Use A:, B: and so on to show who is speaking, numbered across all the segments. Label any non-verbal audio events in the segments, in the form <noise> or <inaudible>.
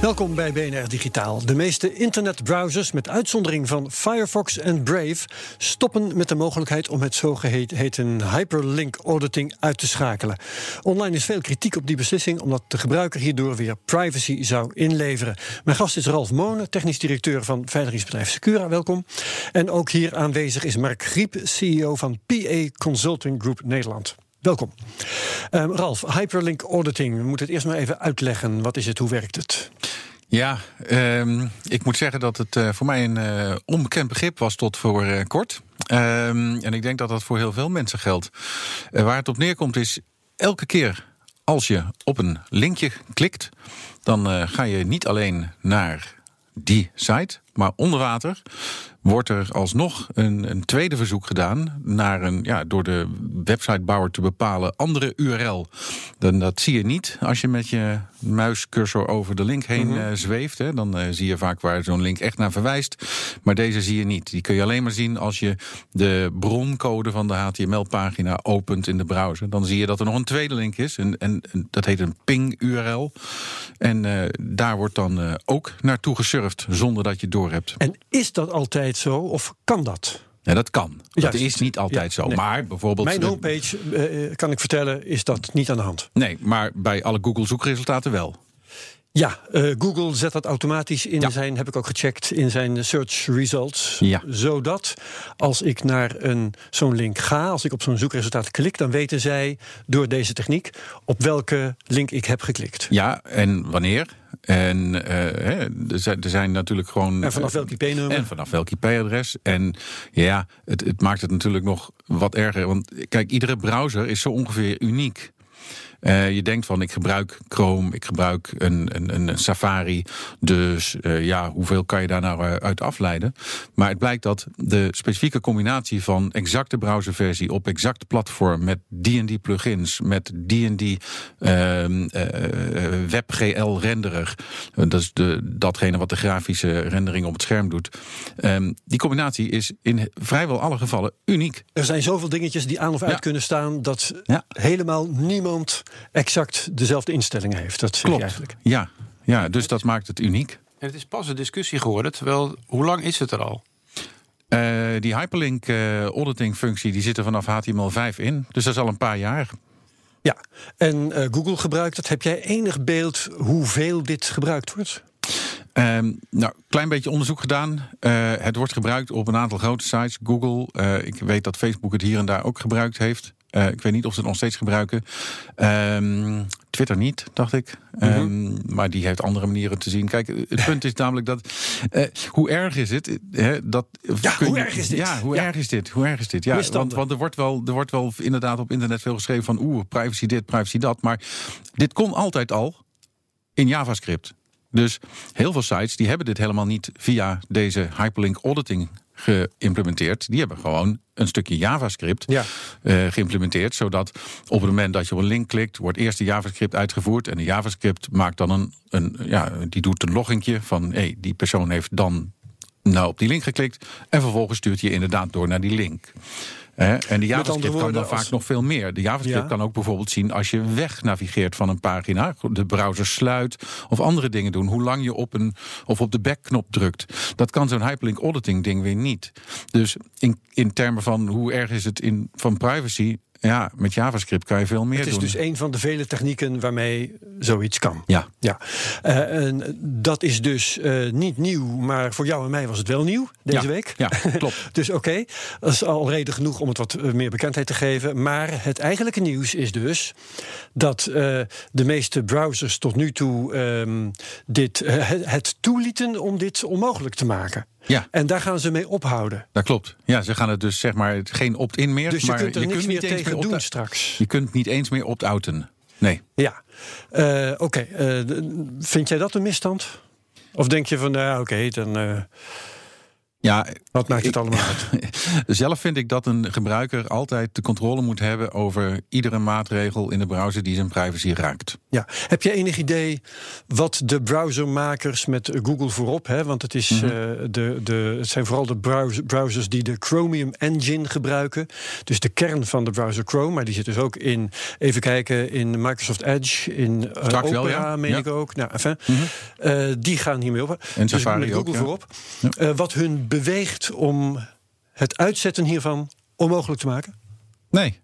A: Welkom bij BNR Digitaal. De meeste internetbrowsers, met uitzondering van Firefox en Brave, stoppen met de mogelijkheid om het zogeheten hyperlink auditing uit te schakelen. Online is veel kritiek op die beslissing, omdat de gebruiker hierdoor weer privacy zou inleveren. Mijn gast is Ralf Monen, technisch directeur van veiligheidsbedrijf Secura. Welkom. En ook hier aanwezig is Mark Griep, CEO van PA Consulting Group Nederland. Welkom. Um, Ralf, hyperlink auditing. We moeten het eerst maar even uitleggen. Wat is het? Hoe werkt het?
B: Ja, um, ik moet zeggen dat het uh, voor mij een uh, onbekend begrip was tot voor uh, kort. Um, en ik denk dat dat voor heel veel mensen geldt. waar het op neerkomt is elke keer als je op een linkje klikt, dan ga je niet alleen naar die site, maar onder water wordt er alsnog een, een tweede verzoek gedaan naar een, ja, door de websitebouwer te bepalen andere URL. Dan, dat zie je niet als je met je muiscursor over de link heen mm -hmm. uh, zweeft. Hè. Dan uh, zie je vaak waar zo'n link echt naar verwijst. Maar deze zie je niet. Die kun je alleen maar zien als je de broncode van de HTML-pagina opent in de browser. Dan zie je dat er nog een tweede link is. En, en, dat heet een ping-URL. En uh, daar wordt dan ook naartoe gesurfd zonder dat je het hebt.
A: En is dat altijd zo of kan dat?
B: Ja, dat kan. Dat is niet altijd ja, zo. Nee. Maar bijvoorbeeld.
A: Mijn homepage, uh, kan ik vertellen, is dat niet aan de hand.
B: Nee, maar bij alle Google zoekresultaten wel.
A: Ja, uh, Google zet dat automatisch in ja. zijn, heb ik ook gecheckt, in zijn search results.
B: Ja.
A: Zodat als ik naar een, zo'n link ga, als ik op zo'n zoekresultaat klik, dan weten zij door deze techniek op welke link ik heb geklikt.
B: Ja, en wanneer. En uh, hè, er, zijn, er zijn natuurlijk gewoon.
A: En vanaf welk IP-nummer?
B: En vanaf welk IP-adres. En ja, het, het maakt het natuurlijk nog wat erger. Want kijk, iedere browser is zo ongeveer uniek. Uh, je denkt van ik gebruik Chrome, ik gebruik een, een, een Safari. Dus uh, ja, hoeveel kan je daar nou uit afleiden? Maar het blijkt dat de specifieke combinatie van exacte browserversie op exact platform met die en die plugins, met die en die uh, WebGL renderer, dat is de, datgene wat de grafische rendering op het scherm doet. Ehm, die combinatie is in vrijwel alle gevallen uniek.
A: Er zijn zoveel dingetjes die aan of uit ja. kunnen staan dat
B: ja.
A: helemaal niemand exact dezelfde instellingen heeft. Dat zeg
B: Klopt.
A: je eigenlijk.
B: Ja, ja dus dat maakt het uniek.
C: En het is pas een discussie geworden, terwijl hoe lang is het er al?
B: Uh, die hyperlink uh, auditing functie die zit er vanaf HTML5 in. Dus dat is al een paar jaar.
A: Ja, en uh, Google gebruikt dat. Heb jij enig beeld hoeveel dit gebruikt wordt?
B: Um, nou, klein beetje onderzoek gedaan. Uh, het wordt gebruikt op een aantal grote sites. Google, uh, ik weet dat Facebook het hier en daar ook gebruikt heeft. Uh, ik weet niet of ze het nog steeds gebruiken. Um, Twitter niet, dacht ik. Mm -hmm. um, maar die heeft andere manieren te zien. Kijk, het punt is namelijk dat. Uh, hoe erg is het? Hè, dat
A: ja, hoe erg is dit?
B: Ja, hoe ja. erg is dit? Hoe erg is dit? Ja, want, want er, wordt wel, er wordt wel inderdaad op internet veel geschreven van. Oeh, privacy dit, privacy dat. Maar dit kon altijd al in JavaScript. Dus heel veel sites die hebben dit helemaal niet via deze hyperlink auditing geïmplementeerd. Die hebben gewoon een stukje JavaScript
A: ja.
B: uh, geïmplementeerd. Zodat op het moment dat je op een link klikt, wordt eerst de JavaScript uitgevoerd. En de JavaScript maakt dan een, een ja, die doet een loggingje van hé, hey, die persoon heeft dan nou op die link geklikt. En vervolgens stuurt je inderdaad door naar die link. He, en de JavaScript kan dan als... vaak nog veel meer. De JavaScript ja. kan ook bijvoorbeeld zien als je weg navigeert van een pagina, de browser sluit of andere dingen doen. Hoe lang je op een of op de backknop drukt. Dat kan zo'n hyperlink auditing ding weer niet. Dus in, in termen van hoe erg is het in, van privacy, ja, met JavaScript kan je veel meer
A: Het is
B: doen.
A: dus een van de vele technieken waarmee zoiets kan.
B: Ja.
A: Ja, Eh, en dat is dus eh, niet nieuw, maar voor jou en mij was het wel nieuw deze
B: Ja,
A: week.
B: ja, <laughs> klopt.
A: dus oké, dat is al reden genoeg om het wat eh, meer bekendheid te geven. Maar het eigenlijke nieuws is dus dat de meeste browsers tot nu toe ehm, dit, het toelieten om dit onmogelijk te maken.
B: Ja.
A: En daar gaan ze mee ophouden.
B: Dat klopt. Ja, ze gaan het dus zeg maar geen opt-in meer.
A: Dus je
B: maar
A: kunt er niks meer
B: niet eens
A: tegen doen straks.
B: Je kunt niet eens meer opt-outen. Nee.
A: Ja, Eh, oké. eh, vind jij dat een misstand? Of denk je van, nou ja, oké, dan eh,
B: Ja,
A: wat maakt het allemaal <laughs> uit?
B: Zelf vind ik dat een gebruiker altijd de controle moet hebben over iedere maatregel in de browser die zijn privacy raakt.
A: Ja. Heb je enig idee wat de browsermakers met Google voorop, hè, want het, is,
B: Mhm.
A: eh, de, de, het zijn vooral de browser- browsers die de Chromium Engine gebruiken. Dus de kern van de browser Chrome, maar die zit dus ook in, even kijken, in Microsoft Edge, in eh, Opera,
B: wel, ja.
A: meen
B: Ja.
A: ik ook. Nou, enfin, eh, die gaan hiermee op.
B: En
A: dus
B: Safari
A: met Google
B: ook, ja.
A: voorop. Wat hun beweegt om het uitzetten hiervan onmogelijk te maken?
B: Nee.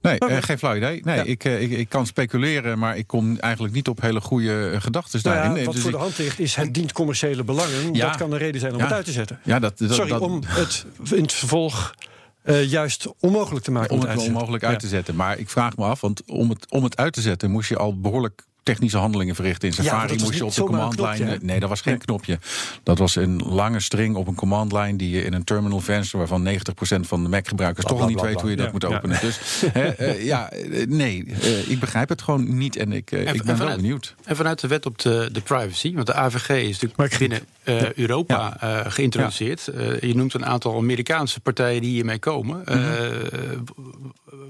B: Nee, eh, geen flauw idee. Nee,
A: Ja.
B: ik, eh, ik, ik kan speculeren, maar ik kom eigenlijk niet op hele goede gedachten
A: Nou
B: daarin.
A: ja,
B: Eh,
A: wat
B: dus
A: voor
B: ik-
A: de hand ligt is het dient commerciële belangen.
B: Ja.
A: Dat kan een reden zijn om het uit te zetten.
B: Ja, dat, dat,
A: Sorry,
B: dat-
A: om het in het vervolg eh, juist onmogelijk te maken.
B: om
A: om
B: het
A: uit te zetten.
B: onmogelijk uit te zetten. Maar ik vraag me af, want om het, om het uit te zetten moest je al behoorlijk technische handelingen verrichten. In
A: Ja,
B: Safari
A: was
B: moest je op de command line.
A: knopje, hè?
B: Nee, dat was geen
A: Nee.
B: knopje. Dat was een lange string op een command line die je in een terminal venster, waarvan 90% van de Mac-gebruikers toch al niet
D: bla,
B: weet
D: bla,
B: hoe je dat
A: Ja,
B: moet
A: ja.
B: openen. Dus <laughs> hè, eh, ja, eh, nee, eh, ik begrijp het gewoon niet en ik, eh,
C: En-
B: ik
C: en
B: ben wel benieuwd.
C: En vanuit de wet op de, de privacy, want de AVG is natuurlijk binnen eh, Europa eh, geïntroduceerd. Eh, je noemt een aantal Amerikaanse partijen die hiermee komen. Eh,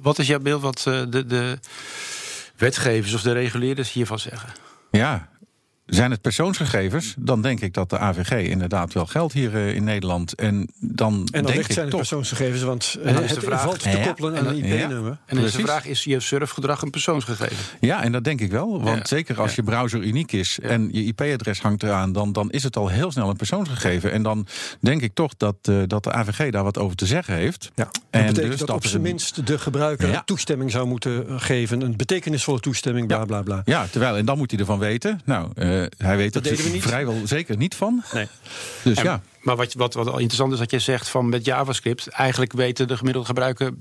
C: wat is jouw beeld wat eh, de, de wetgevers of de reguleerders hiervan zeggen?
B: Ja. Zijn het persoonsgegevens, dan denk ik dat de AVG inderdaad wel geldt hier eh, in Nederland. En dan,
A: En dan
B: denk
A: ligt
B: ik
A: zijn het
B: toch.
A: persoonsgegevens, want
C: En dan is de
A: het
C: vraag-
A: valt te koppelen
B: en
A: aan een
B: dan- ja.
A: IP-nummer.
C: En dan is de vraag, is je surfgedrag een persoonsgegeven?
B: Ja, en dat denk ik wel. Want
C: Ja.
B: zeker als
C: Ja.
B: je browser uniek is en je IP-adres hangt eraan, dan, dan is het al heel snel een persoonsgegeven. En dan denk ik toch dat, eh, dat de AVG daar wat over te zeggen heeft.
A: Ja, dat
B: En
A: betekent
B: dus
A: dat,
B: dat
A: op zijn minst de gebruiker
B: Ja.
A: toestemming zou moeten geven. Een betekenisvolle toestemming, bla bla bla.
B: Ja, terwijl, en dan moet hij ervan weten. Nou, hij weet
A: Dat
B: er
A: we niet.
B: vrijwel zeker niet van.
A: Nee.
B: Dus
C: En-
B: ja,
C: Maar wat, wat, wat al interessant is dat je zegt van met JavaScript, eigenlijk weten de gemiddelde gebruiker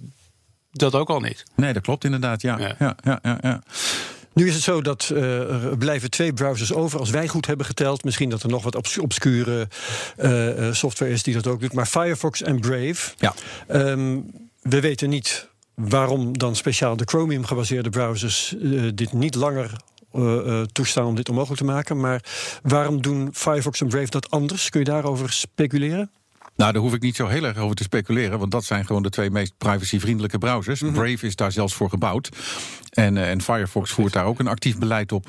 C: dat ook al niet.
B: nee, dat klopt inderdaad. Ja,
C: Ja.
B: ja. Ja, ja, ja,
A: Nu is het zo dat eh, er blijven twee browsers over. Als wij goed hebben geteld. Misschien dat er nog wat obs- obscure eh, eh, software is die dat ook doet. Maar Firefox en Brave.
B: Ja.
A: Ehm, we weten niet waarom dan speciaal de Chromium gebaseerde browsers eh, dit niet langer eh, eh, toestaan om dit onmogelijk te maken. Maar waarom doen Firefox en Brave dat anders? Kun je daarover speculeren?
B: Nou, daar hoef ik niet zo heel erg over te speculeren. Want dat zijn gewoon de twee meest privacyvriendelijke browsers.
A: Mhm.
B: Brave is daar zelfs voor gebouwd. En, eh, en Firefox voert daar ook een actief beleid op.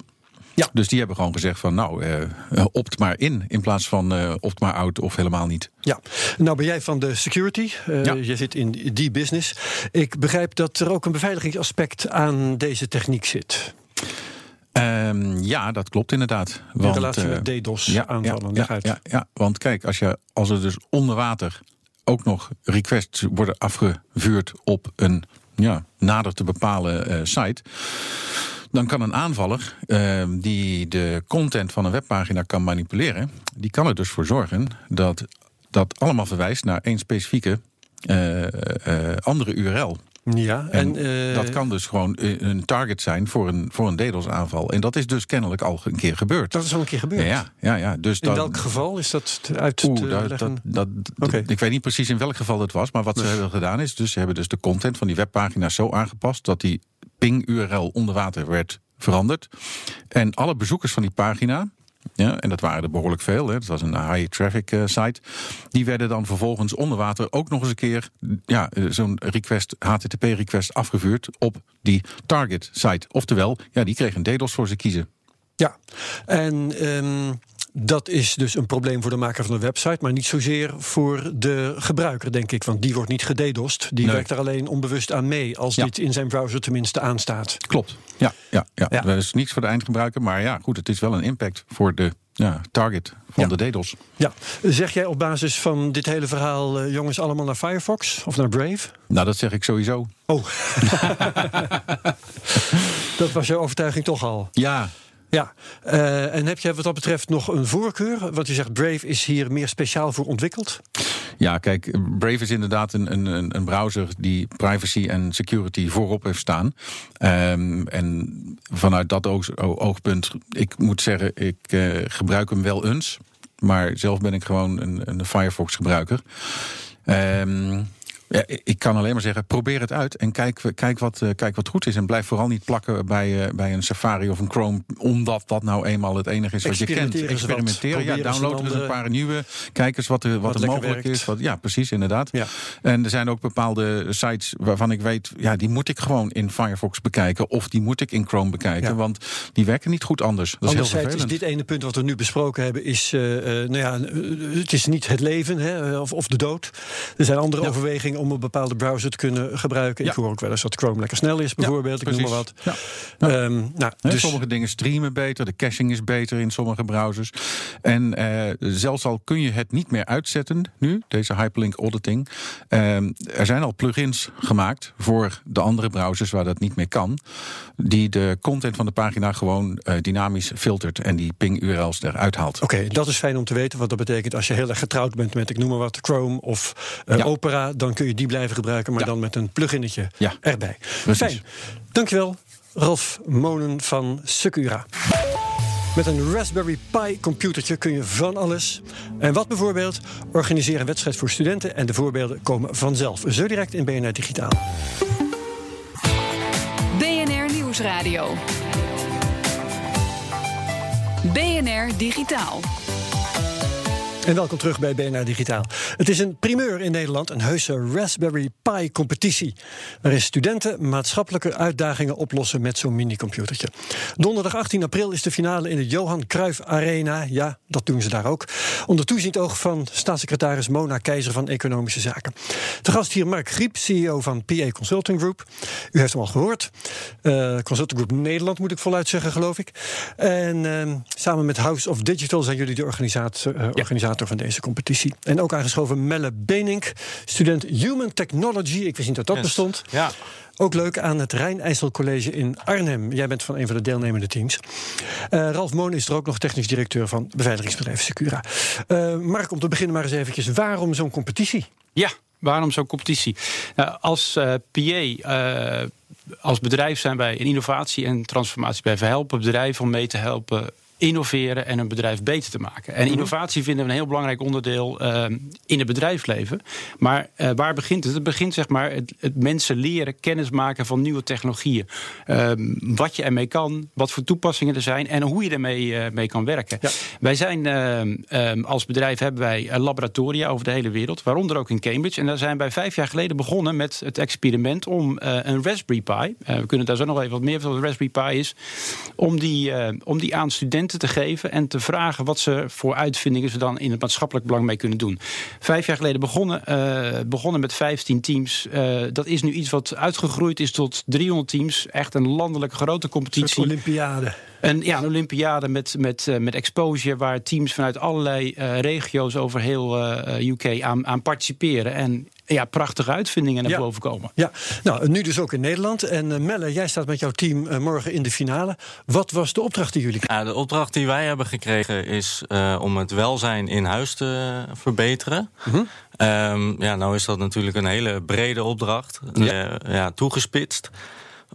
A: Ja.
B: Dus die hebben gewoon gezegd van nou, eh, eh, opt maar in. In plaats van eh, opt maar out of helemaal niet.
A: Ja, nou ben jij van de security. Eh,
B: Ja.
A: Je zit in die business. Ik begrijp dat er ook een beveiligingsaspect aan deze techniek zit.
B: Ehm, ja, dat klopt inderdaad.
A: In
B: Want,
A: relatie
B: eh,
A: met DDoS-aanvallen.
B: Ja, ja, ja, ja, want kijk, als, je, als er dus onder water ook nog requests worden afgevuurd op een ja, nader te bepalen eh, site. Dan kan een aanvaller eh, die de content van een webpagina kan manipuleren, die kan er dus voor zorgen dat dat allemaal verwijst naar één specifieke eh, eh, andere URL.
A: Ja,
B: En,
A: en, eh,
B: dat kan dus gewoon eh, een target zijn voor een, voor een DDoS-aanval. En dat is dus kennelijk al een keer gebeurd.
A: Dat is al een keer gebeurd.
B: Ja, ja, ja. Dus
A: In
B: dan,
A: welk geval is dat uit te
B: dat,
A: leggen?
B: dat, dat. Ik weet niet precies in welk geval dat was. Maar wat ze hebben gedaan is, dus ze hebben dus de content van die webpagina's zo aangepast dat die ping-URL onder water werd veranderd. En alle bezoekers van die pagina. Ja, en dat waren er behoorlijk veel. Hè. Dat was een high traffic eh, site. Die werden dan vervolgens onder water ook nog eens een keer ja, eh, zo'n request, HTTP request afgevuurd op die target site. Oftewel, ja, die kregen een DDoS voor ze kiezen.
A: Ja, en ehm, dat is dus een probleem voor de maker van de website, maar niet zozeer voor de gebruiker, denk ik. Want die wordt niet gededost. Die
B: Nee.
A: werkt er alleen onbewust aan mee, als
B: Ja.
A: dit in zijn browser tenminste aanstaat.
B: Klopt. Ja, ja, ja.
A: Ja.
B: dat is niets voor de eindgebruiker. Maar ja, goed, het is wel een impact voor de ja, target van de DDoS.
A: Ja. Zeg jij op basis van dit hele verhaal, uh, jongens, allemaal naar Firefox of naar Brave?
B: Nou, dat zeg ik sowieso.
A: Oh. <laughs> dat was jouw overtuiging toch al?
B: Ja,
A: ja, uh, en heb jij wat dat betreft nog een voorkeur? Want je zegt Brave is hier meer speciaal voor ontwikkeld.
B: Ja, kijk, Brave is inderdaad een, een, een browser die privacy en security voorop heeft staan. Um, en vanuit dat oog, oogpunt, ik moet zeggen, ik uh, gebruik hem wel eens. Maar zelf ben ik gewoon een, een Firefox gebruiker. Um, ja, ik kan alleen maar zeggen, probeer het uit en kijk, kijk, wat, uh, kijk wat goed is. En blijf vooral niet plakken bij, uh, bij een Safari of een Chrome, omdat dat nou eenmaal het enige is wat je kent. Experimenteren, ja, download eens een paar nieuwe. Kijk eens wat er, wat, wat er mogelijk werkt. is. Wat, ja, precies, inderdaad. Ja. En er zijn ook bepaalde sites waarvan ik weet, ja, die moet ik gewoon in Firefox bekijken. Of die moet ik in Chrome bekijken, ja. want die werken niet goed anders. Dat is heel vervelend.
A: is dit ene punt wat we nu besproken hebben, is, uh, nou ja, het is niet het leven hè, of, of de dood. Er zijn andere ja. overwegingen om een bepaalde browser te kunnen gebruiken. Ja. Ik hoor ook wel eens dat Chrome lekker snel is, bijvoorbeeld. Ja, ik noem maar wat. Ja.
B: Um, nou, dus... Sommige dingen streamen beter, de caching is beter in sommige browsers. En uh, zelfs al kun je het niet meer uitzetten nu, deze hyperlink auditing. Um, er zijn al plugins gemaakt voor de andere browsers waar dat niet meer kan. Die de content van de pagina gewoon uh, dynamisch filtert en die ping-URL's eruit haalt.
A: Oké, okay, dat is fijn om te weten. Wat dat betekent als je heel erg getrouwd bent met, ik noem maar wat, Chrome of uh, Opera, dan kun je die blijven gebruiken, maar ja. dan met een pluginnetje ja. erbij. Precies. Fijn. Dankjewel, Ralf Monen van Secura. Met een Raspberry Pi computertje kun je van alles. En wat bijvoorbeeld? Organiseer een wedstrijd voor studenten en de voorbeelden komen vanzelf. Zo direct in BNR Digitaal.
E: BNR Nieuwsradio. BNR Digitaal.
A: En welkom terug bij BNR Digitaal. Het is een primeur in Nederland, een heuse Raspberry Pi competitie. Waarin studenten maatschappelijke uitdagingen oplossen met zo'n minicomputertje. Donderdag 18 april is de finale in de Johan Cruijff Arena. Ja, dat doen ze daar ook. Onder toezicht oog van staatssecretaris Mona Keizer van Economische Zaken. Te gast hier Mark Griep, CEO van PA Consulting Group. U heeft hem al gehoord. Uh, Consulting Group Nederland moet ik voluit zeggen, geloof ik. En uh, samen met House of Digital zijn jullie de organisator. Uh, organisator van deze competitie. En ook aangeschoven Melle Benink, student Human Technology. Ik wist niet dat dat yes. bestond.
F: Ja.
A: Ook leuk aan het Rijn-IJssel College in Arnhem. Jij bent van een van de deelnemende teams. Uh, Ralf Moon is er ook nog technisch directeur van beveiligingsbedrijf Secura. Uh, Mark, om te beginnen maar eens eventjes. Waarom zo'n competitie?
C: Ja, waarom zo'n competitie? Nou, als uh, PA, als bedrijf zijn wij in innovatie en transformatie blijven helpen bedrijven om mee te helpen innoveren en een bedrijf beter te maken. En innovatie vinden we een heel belangrijk onderdeel uh, in het bedrijfsleven. Maar uh, waar begint het? Het begint zeg maar het, het, mensen leren kennis maken van nieuwe technologieën. Uh, wat je ermee kan, wat voor toepassingen er zijn en hoe je ermee eh, mee kan werken. Ja. Wij zijn ehm, als bedrijf hebben wij laboratoria over de hele wereld, waaronder ook in Cambridge. En daar zijn wij vijf jaar geleden begonnen met het experiment om een Raspberry Pi. we kunnen daar zo nog even wat meer van wat Raspberry Pi is. Om die, om die aan studenten te geven en te vragen wat ze voor uitvindingen ze dan in het maatschappelijk belang mee kunnen doen. Vijf jaar geleden begonnen, uh, begonnen met 15 teams. Uh, dat is nu iets wat uitgegroeid is tot 300 teams. Echt een landelijk grote competitie.
A: Olympiade.
C: Een, ja, een Olympiade met, met, uh, met exposure, waar teams vanuit allerlei regio's over heel UK aan, aan participeren. En ja, prachtige uitvindingen naar
A: ja.
C: boven komen.
A: Ja, nou, nu dus ook in Nederland. En uh, Melle, jij staat met jouw team uh, morgen in de finale. Wat was de opdracht die jullie
F: kregen? Ja, de opdracht die wij hebben gekregen is uh, om het welzijn in huis te verbeteren.
A: Mhm.
F: -huh. Um, ja, nou is dat natuurlijk een hele brede opdracht. Ja, ja toegespitst.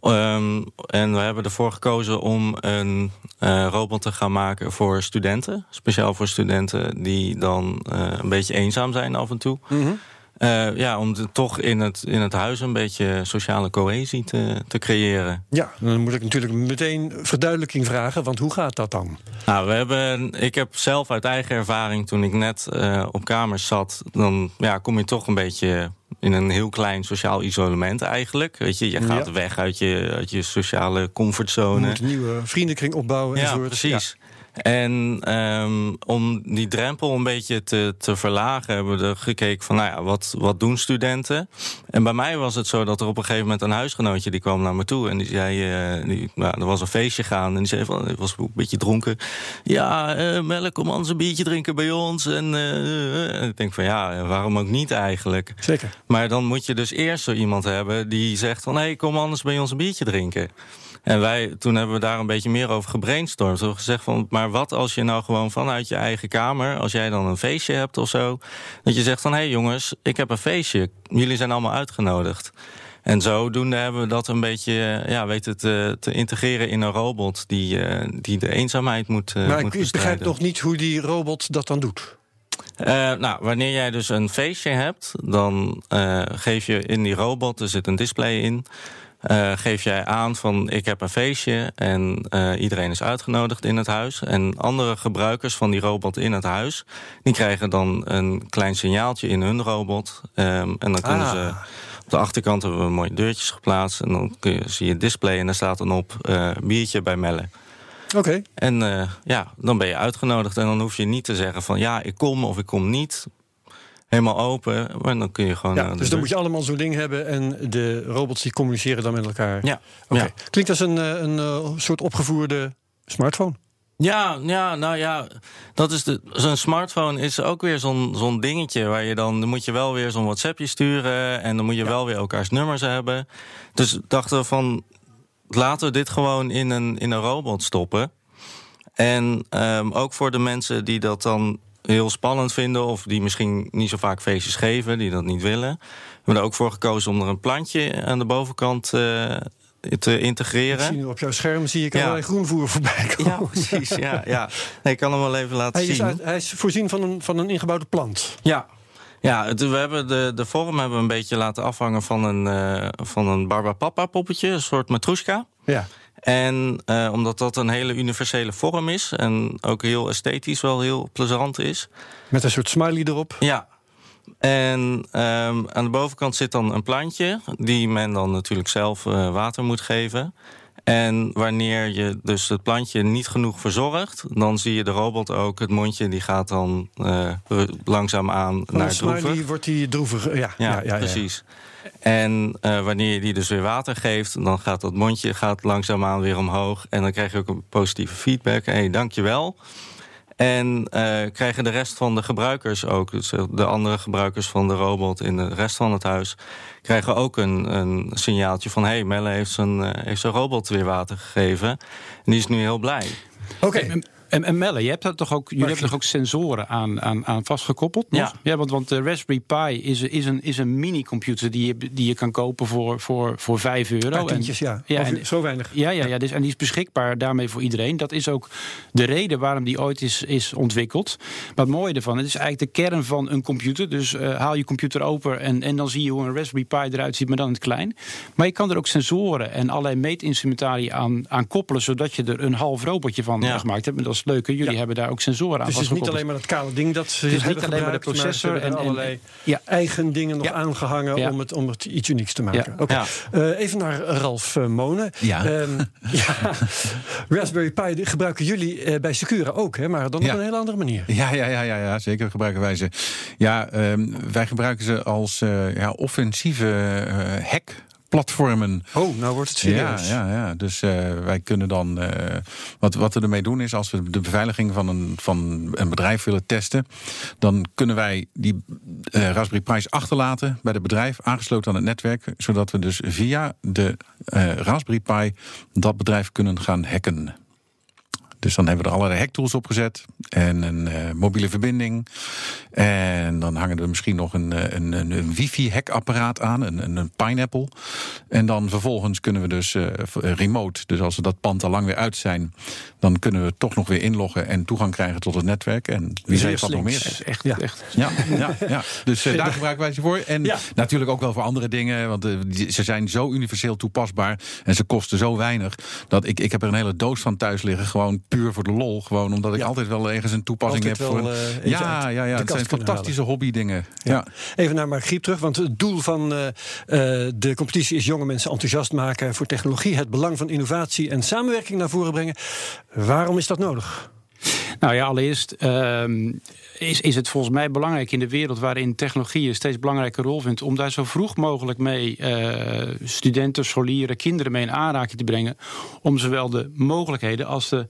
F: Um, en we hebben ervoor gekozen om een uh, robot te gaan maken voor studenten. Speciaal voor studenten die dan een beetje eenzaam zijn af en toe.
A: Mhm.
F: Uh, ja, om de, toch in het, in het huis een beetje sociale cohesie te, te creëren.
A: Ja, dan moet ik natuurlijk meteen verduidelijking vragen, want hoe gaat dat dan?
F: Nou, we hebben, ik heb zelf uit eigen ervaring, toen ik net op kamers zat, dan ja, kom je toch een beetje in een heel klein sociaal isolement eigenlijk. Weet je, je gaat ja. weg uit je, uit je sociale comfortzone.
A: Je moet een nieuwe vriendenkring opbouwen.
F: Ja,
A: enzovoort.
F: precies. Ja. En um, om die drempel een beetje te, te verlagen, hebben we er gekeken van, nou ja, wat, wat doen studenten? En bij mij was het zo dat er op een gegeven moment een huisgenootje die kwam naar me toe en die zei, uh, die, nou, er was een feestje gaan en die zei van, ik was een beetje dronken. Ja, uh, Melle, kom anders een biertje drinken bij ons. En, uh, en ik denk van, ja, waarom ook niet eigenlijk?
A: Zeker.
F: Maar dan moet je dus eerst zo iemand hebben die zegt van, hé, hey, kom anders bij ons een biertje drinken. En wij, toen hebben we daar een beetje meer over gebrainstormd. We hebben gezegd van, maar wat als je nou gewoon vanuit je eigen kamer, als jij dan een feestje hebt of zo, dat je zegt van, hé hey jongens, ik heb een feestje. Jullie zijn allemaal uitgenodigd. En zodoende hebben we dat een beetje ja, weten te, te integreren in een robot die, die de eenzaamheid moet. Uh,
A: maar
F: moet
A: ik begrijp nog niet hoe die robot dat dan doet.
F: Uh, nou, wanneer jij dus een feestje hebt, dan geef je in die robot, er zit een display in. Uh, geef jij aan van ik heb een feestje en uh, iedereen is uitgenodigd in het huis. En andere gebruikers van die robot in het huis, die krijgen dan een klein signaaltje in hun robot. Um, en dan kunnen ah. ze. Op de achterkant hebben we mooie deurtjes geplaatst. En dan kun je, zie je het display en daar staat dan op uh, biertje bij Melle.
A: Oké. Okay.
F: En ja, dan ben je uitgenodigd. En dan hoef je niet te zeggen van ja, ik kom of ik kom niet helemaal open. Maar dan kun je gewoon.
A: Ja, dus dan moet je allemaal zo'n ding hebben en de robots die communiceren dan met elkaar.
F: Ja.
A: Okay.
F: ja.
A: Klinkt als een, een, een soort opgevoerde smartphone.
F: Ja, ja, nou ja, dat is de. Zo'n smartphone is ook weer zo'n zo'n dingetje waar je dan, dan moet je wel weer zo'n WhatsAppje sturen en dan moet je ja. wel weer elkaars nummers hebben. Dus dachten we van laten we dit gewoon in een, in een robot stoppen. En um, ook voor de mensen die dat dan heel spannend vinden... of die misschien niet zo vaak feestjes geven, die dat niet willen. We hebben er ook voor gekozen om er een plantje aan de bovenkant uh, te integreren.
A: Zie op jouw scherm zie ik ja. allerlei groenvoer voorbij komen.
F: Ja, precies. Ja, ja. Nee, ik kan hem wel even laten
A: hij
F: zien.
A: Is uit, hij is voorzien van een, van een ingebouwde plant.
F: Ja, ja, het, we hebben de, de vorm hebben we een beetje laten afhangen van een, uh, van een Barbapapa poppetje, een soort matroeska.
A: Ja.
F: En uh, omdat dat een hele universele vorm is en ook heel esthetisch wel heel plezant is.
A: Met een soort smiley erop.
F: Ja. En um, aan de bovenkant zit dan een plantje die men dan natuurlijk zelf uh, water moet geven. En wanneer je dus het plantje niet genoeg verzorgt, dan zie je de robot ook. Het mondje die gaat dan uh, langzaam aan
A: Van
F: naar droevig.
A: smiley wordt die droevig. Ja, ja,
F: Ja,
A: ja, ja,
F: precies. En uh, wanneer je die dus weer water geeft, dan gaat dat mondje gaat langzaamaan weer omhoog. En dan krijg je ook een positieve feedback. Hé, hey, dankjewel. En uh, krijgen de rest van de gebruikers ook, dus de andere gebruikers van de robot in de rest van het huis, krijgen ook een, een signaaltje van: hé, hey, Melle heeft zijn, uh, heeft zijn robot weer water gegeven. En die is nu heel blij.
A: Oké. Okay.
C: En, en Melle, je hebt er toch ook, jullie hebben toch ook sensoren aan, aan, aan vastgekoppeld?
F: Ja.
C: ja want, want de Raspberry Pi is, is een, is een mini-computer die je, die je kan kopen voor, voor, voor 5 euro.
A: Tientjes, ja.
C: ja
A: en, zo weinig.
C: Ja, ja, ja dus, en die is beschikbaar daarmee voor iedereen. Dat is ook de reden waarom die ooit is, is ontwikkeld. Maar het mooie ervan, het is eigenlijk de kern van een computer. Dus uh, haal je computer open en, en dan zie je hoe een Raspberry Pi eruit ziet, maar dan in het klein. Maar je kan er ook sensoren en allerlei meetinstrumentarie aan, aan koppelen, zodat je er een half robotje van
F: Ja.
C: gemaakt hebt. En dat is leuk, hè? jullie
A: Ja.
C: hebben daar ook sensoren aan
A: Dus het is niet alleen maar het kale ding dat ze
C: niet alleen maar de processor en-
A: er
C: en-
A: allerlei
C: ja.
A: eigen dingen nog
C: Ja.
A: aangehangen
C: Ja.
A: om, het, om het iets unieks te maken.
C: Ja.
A: Oké.
F: Ja.
A: Eh, even naar Ralf uh, Monen.
B: Ja.
A: Ehm, <laughs> ja. Raspberry Pi gebruiken jullie eh, bij Secura ook, hè? maar dan
B: Ja.
A: op een hele andere manier.
B: Ja, ja, ja, ja, ja zeker gebruiken wij ze. Ja, ehm, wij gebruiken ze als eh, ja, offensieve eh hack. Platformen.
A: Oh, nou wordt het
B: Ja,
A: serieus.
B: ja, ja. Dus uh, wij kunnen dan. Uh, wat, wat we ermee doen is als we de beveiliging van een, van een bedrijf willen testen. dan kunnen wij die uh, Raspberry Pis achterlaten bij het bedrijf. aangesloten aan het netwerk. zodat we dus via de Raspberry Pi dat bedrijf kunnen gaan hacken. Dus dan hebben we er allerlei hacktools op gezet. En een uh, mobiele verbinding. En dan hangen er misschien nog een, een, een, een wifi-hackapparaat aan. Een, een, Pineapple. En dan vervolgens kunnen we dus uh, remote. Dus als we dat pand al lang weer uit zijn. Dan kunnen we toch nog weer inloggen. En toegang krijgen tot het netwerk. En wie weet wat nog meer.
C: Echt,
A: Ja.
C: echt.
B: Ja, ja, ja. dus uh, daar gebruiken wij ze voor. En
A: Ja.
B: natuurlijk ook wel voor andere dingen. Want die, ze zijn zo universeel toepasbaar. En ze kosten zo weinig. Dat ik, ik heb er een hele doos van thuis liggen. Gewoon puur voor de lol. Gewoon omdat ik
A: Ja.
B: altijd wel ergens een toepassing
A: Altijd
B: heb.
A: wel,
B: voor,
A: eh,
B: ja, ja, ja. Het zijn fantastische hobbydingen. Ja.
A: Even naar Mark Griep terug, want het doel van uh, uh, de competitie is jonge mensen enthousiast maken voor technologie, het belang van innovatie en samenwerking naar voren brengen. Waarom is dat nodig?
C: Nou ja, allereerst ehm, is, is het volgens mij belangrijk in de wereld waarin technologie een steeds belangrijke rol vindt, om daar zo vroeg mogelijk mee uh, studenten, scholieren, kinderen mee in aanraking te brengen. Om zowel de mogelijkheden als de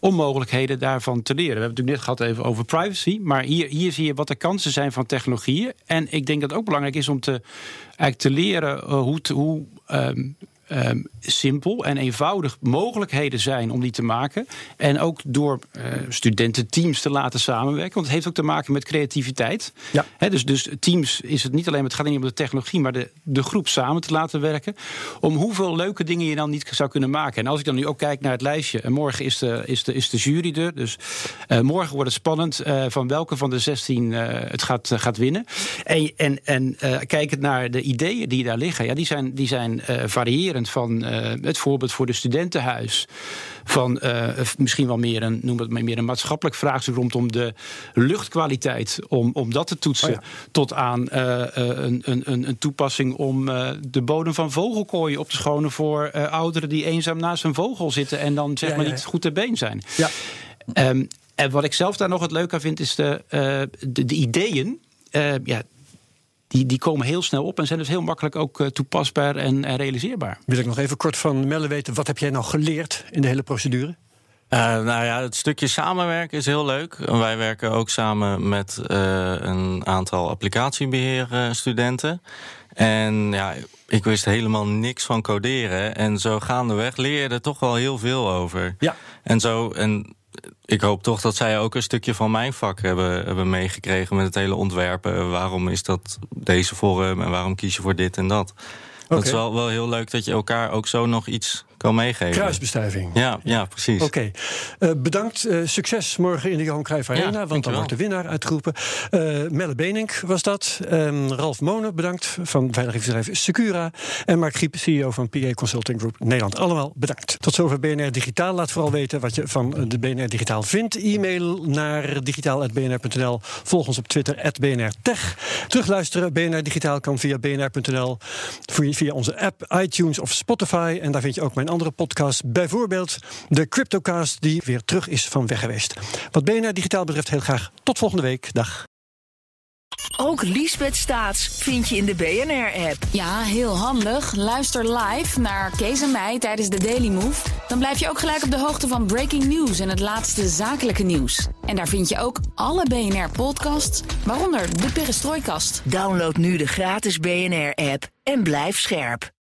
C: onmogelijkheden daarvan te leren. We hebben het natuurlijk net gehad even over privacy. Maar hier, hier zie je wat de kansen zijn van technologieën. En ik denk dat het ook belangrijk is om te, eigenlijk te leren uh, hoe, hoe um, um, simpel en eenvoudig mogelijkheden zijn om die te maken. En ook door uh, studententeams te laten samenwerken. Want het heeft ook te maken met creativiteit.
A: Ja.
C: He, dus, dus teams is het niet alleen, het gaat niet om de technologie, maar de, de groep samen te laten werken. Om hoeveel leuke dingen je dan niet zou kunnen maken. En als ik dan nu ook kijk naar het lijstje. En morgen is de, is de, is de jury er. Dus uh, morgen wordt het spannend uh, van welke van de 16 het gaat, gaat winnen. En, en, en kijkend naar de ideeën die daar liggen, ja, die zijn, die zijn variërend van het voorbeeld voor de studentenhuis. Van uh, misschien wel meer een, noem het maar meer een maatschappelijk vraagstuk rondom de luchtkwaliteit. Om, om dat te toetsen. Oh ja. Tot aan uh, een, een, een toepassing om uh, de bodem van vogelkooien op te schonen voor ouderen die eenzaam naast een vogel zitten en dan zeg ja, maar ja, niet goed te been zijn.
A: Ja.
C: Um, en wat ik zelf daar nog het leuke aan vind, is de, de, de ideeën. ja, die, die komen heel snel op en zijn dus heel makkelijk ook uh, toepasbaar en, en, realiseerbaar.
A: Wil ik nog even kort van Melle weten, wat heb jij nou geleerd in de hele procedure?
F: Uh, nou ja, het stukje samenwerken is heel leuk. Wij werken ook samen met uh, een aantal applicatiebeheerstudenten. En ja, ik wist helemaal niks van coderen. En zo gaandeweg leer je er toch wel heel veel over.
A: Ja.
F: En zo, en ik hoop toch dat zij ook een stukje van mijn vak hebben, hebben meegekregen met het hele ontwerpen. Waarom is dat deze vorm en waarom kies je voor dit en dat? Okay. Dat is wel, wel heel leuk dat je elkaar ook zo nog iets kan meegeven.
A: Kruisbestuiving.
F: Ja, ja precies.
A: Oké. Okay. Uh, bedankt. Uh, succes morgen in de Johan Cruijff Arena. Ja, want dan wordt de winnaar uitgeroepen. Uh, Melle Benink was dat. Um, Ralf Monen, bedankt. Van veiligheidsbedrijf Secura. En Mark Griep, CEO van PA Consulting Group Nederland. Allemaal bedankt. Tot zover BNR Digitaal. Laat vooral weten wat je van de BNR Digitaal vindt. E-mail naar digitaal.bnr.nl. Volg ons op Twitter, BNR Tech. Terugluisteren, BNR Digitaal kan via bnr.nl. Via onze app, iTunes of Spotify. En daar vind je ook mijn andere podcast. Bijvoorbeeld de Cryptocast, die weer terug is van weg geweest. Wat BNR Digitaal betreft, heel graag tot volgende week. Dag.
G: Ook Liesbeth Staats vind je in de BNR-app.
H: Ja, heel handig. Luister live naar Kees en mij tijdens de Daily Move. Dan blijf je ook gelijk op de hoogte van breaking news en het laatste zakelijke nieuws. En daar vind je ook alle BNR-podcasts, waaronder de Perestrooikast.
G: Download nu de gratis BNR-app en blijf scherp.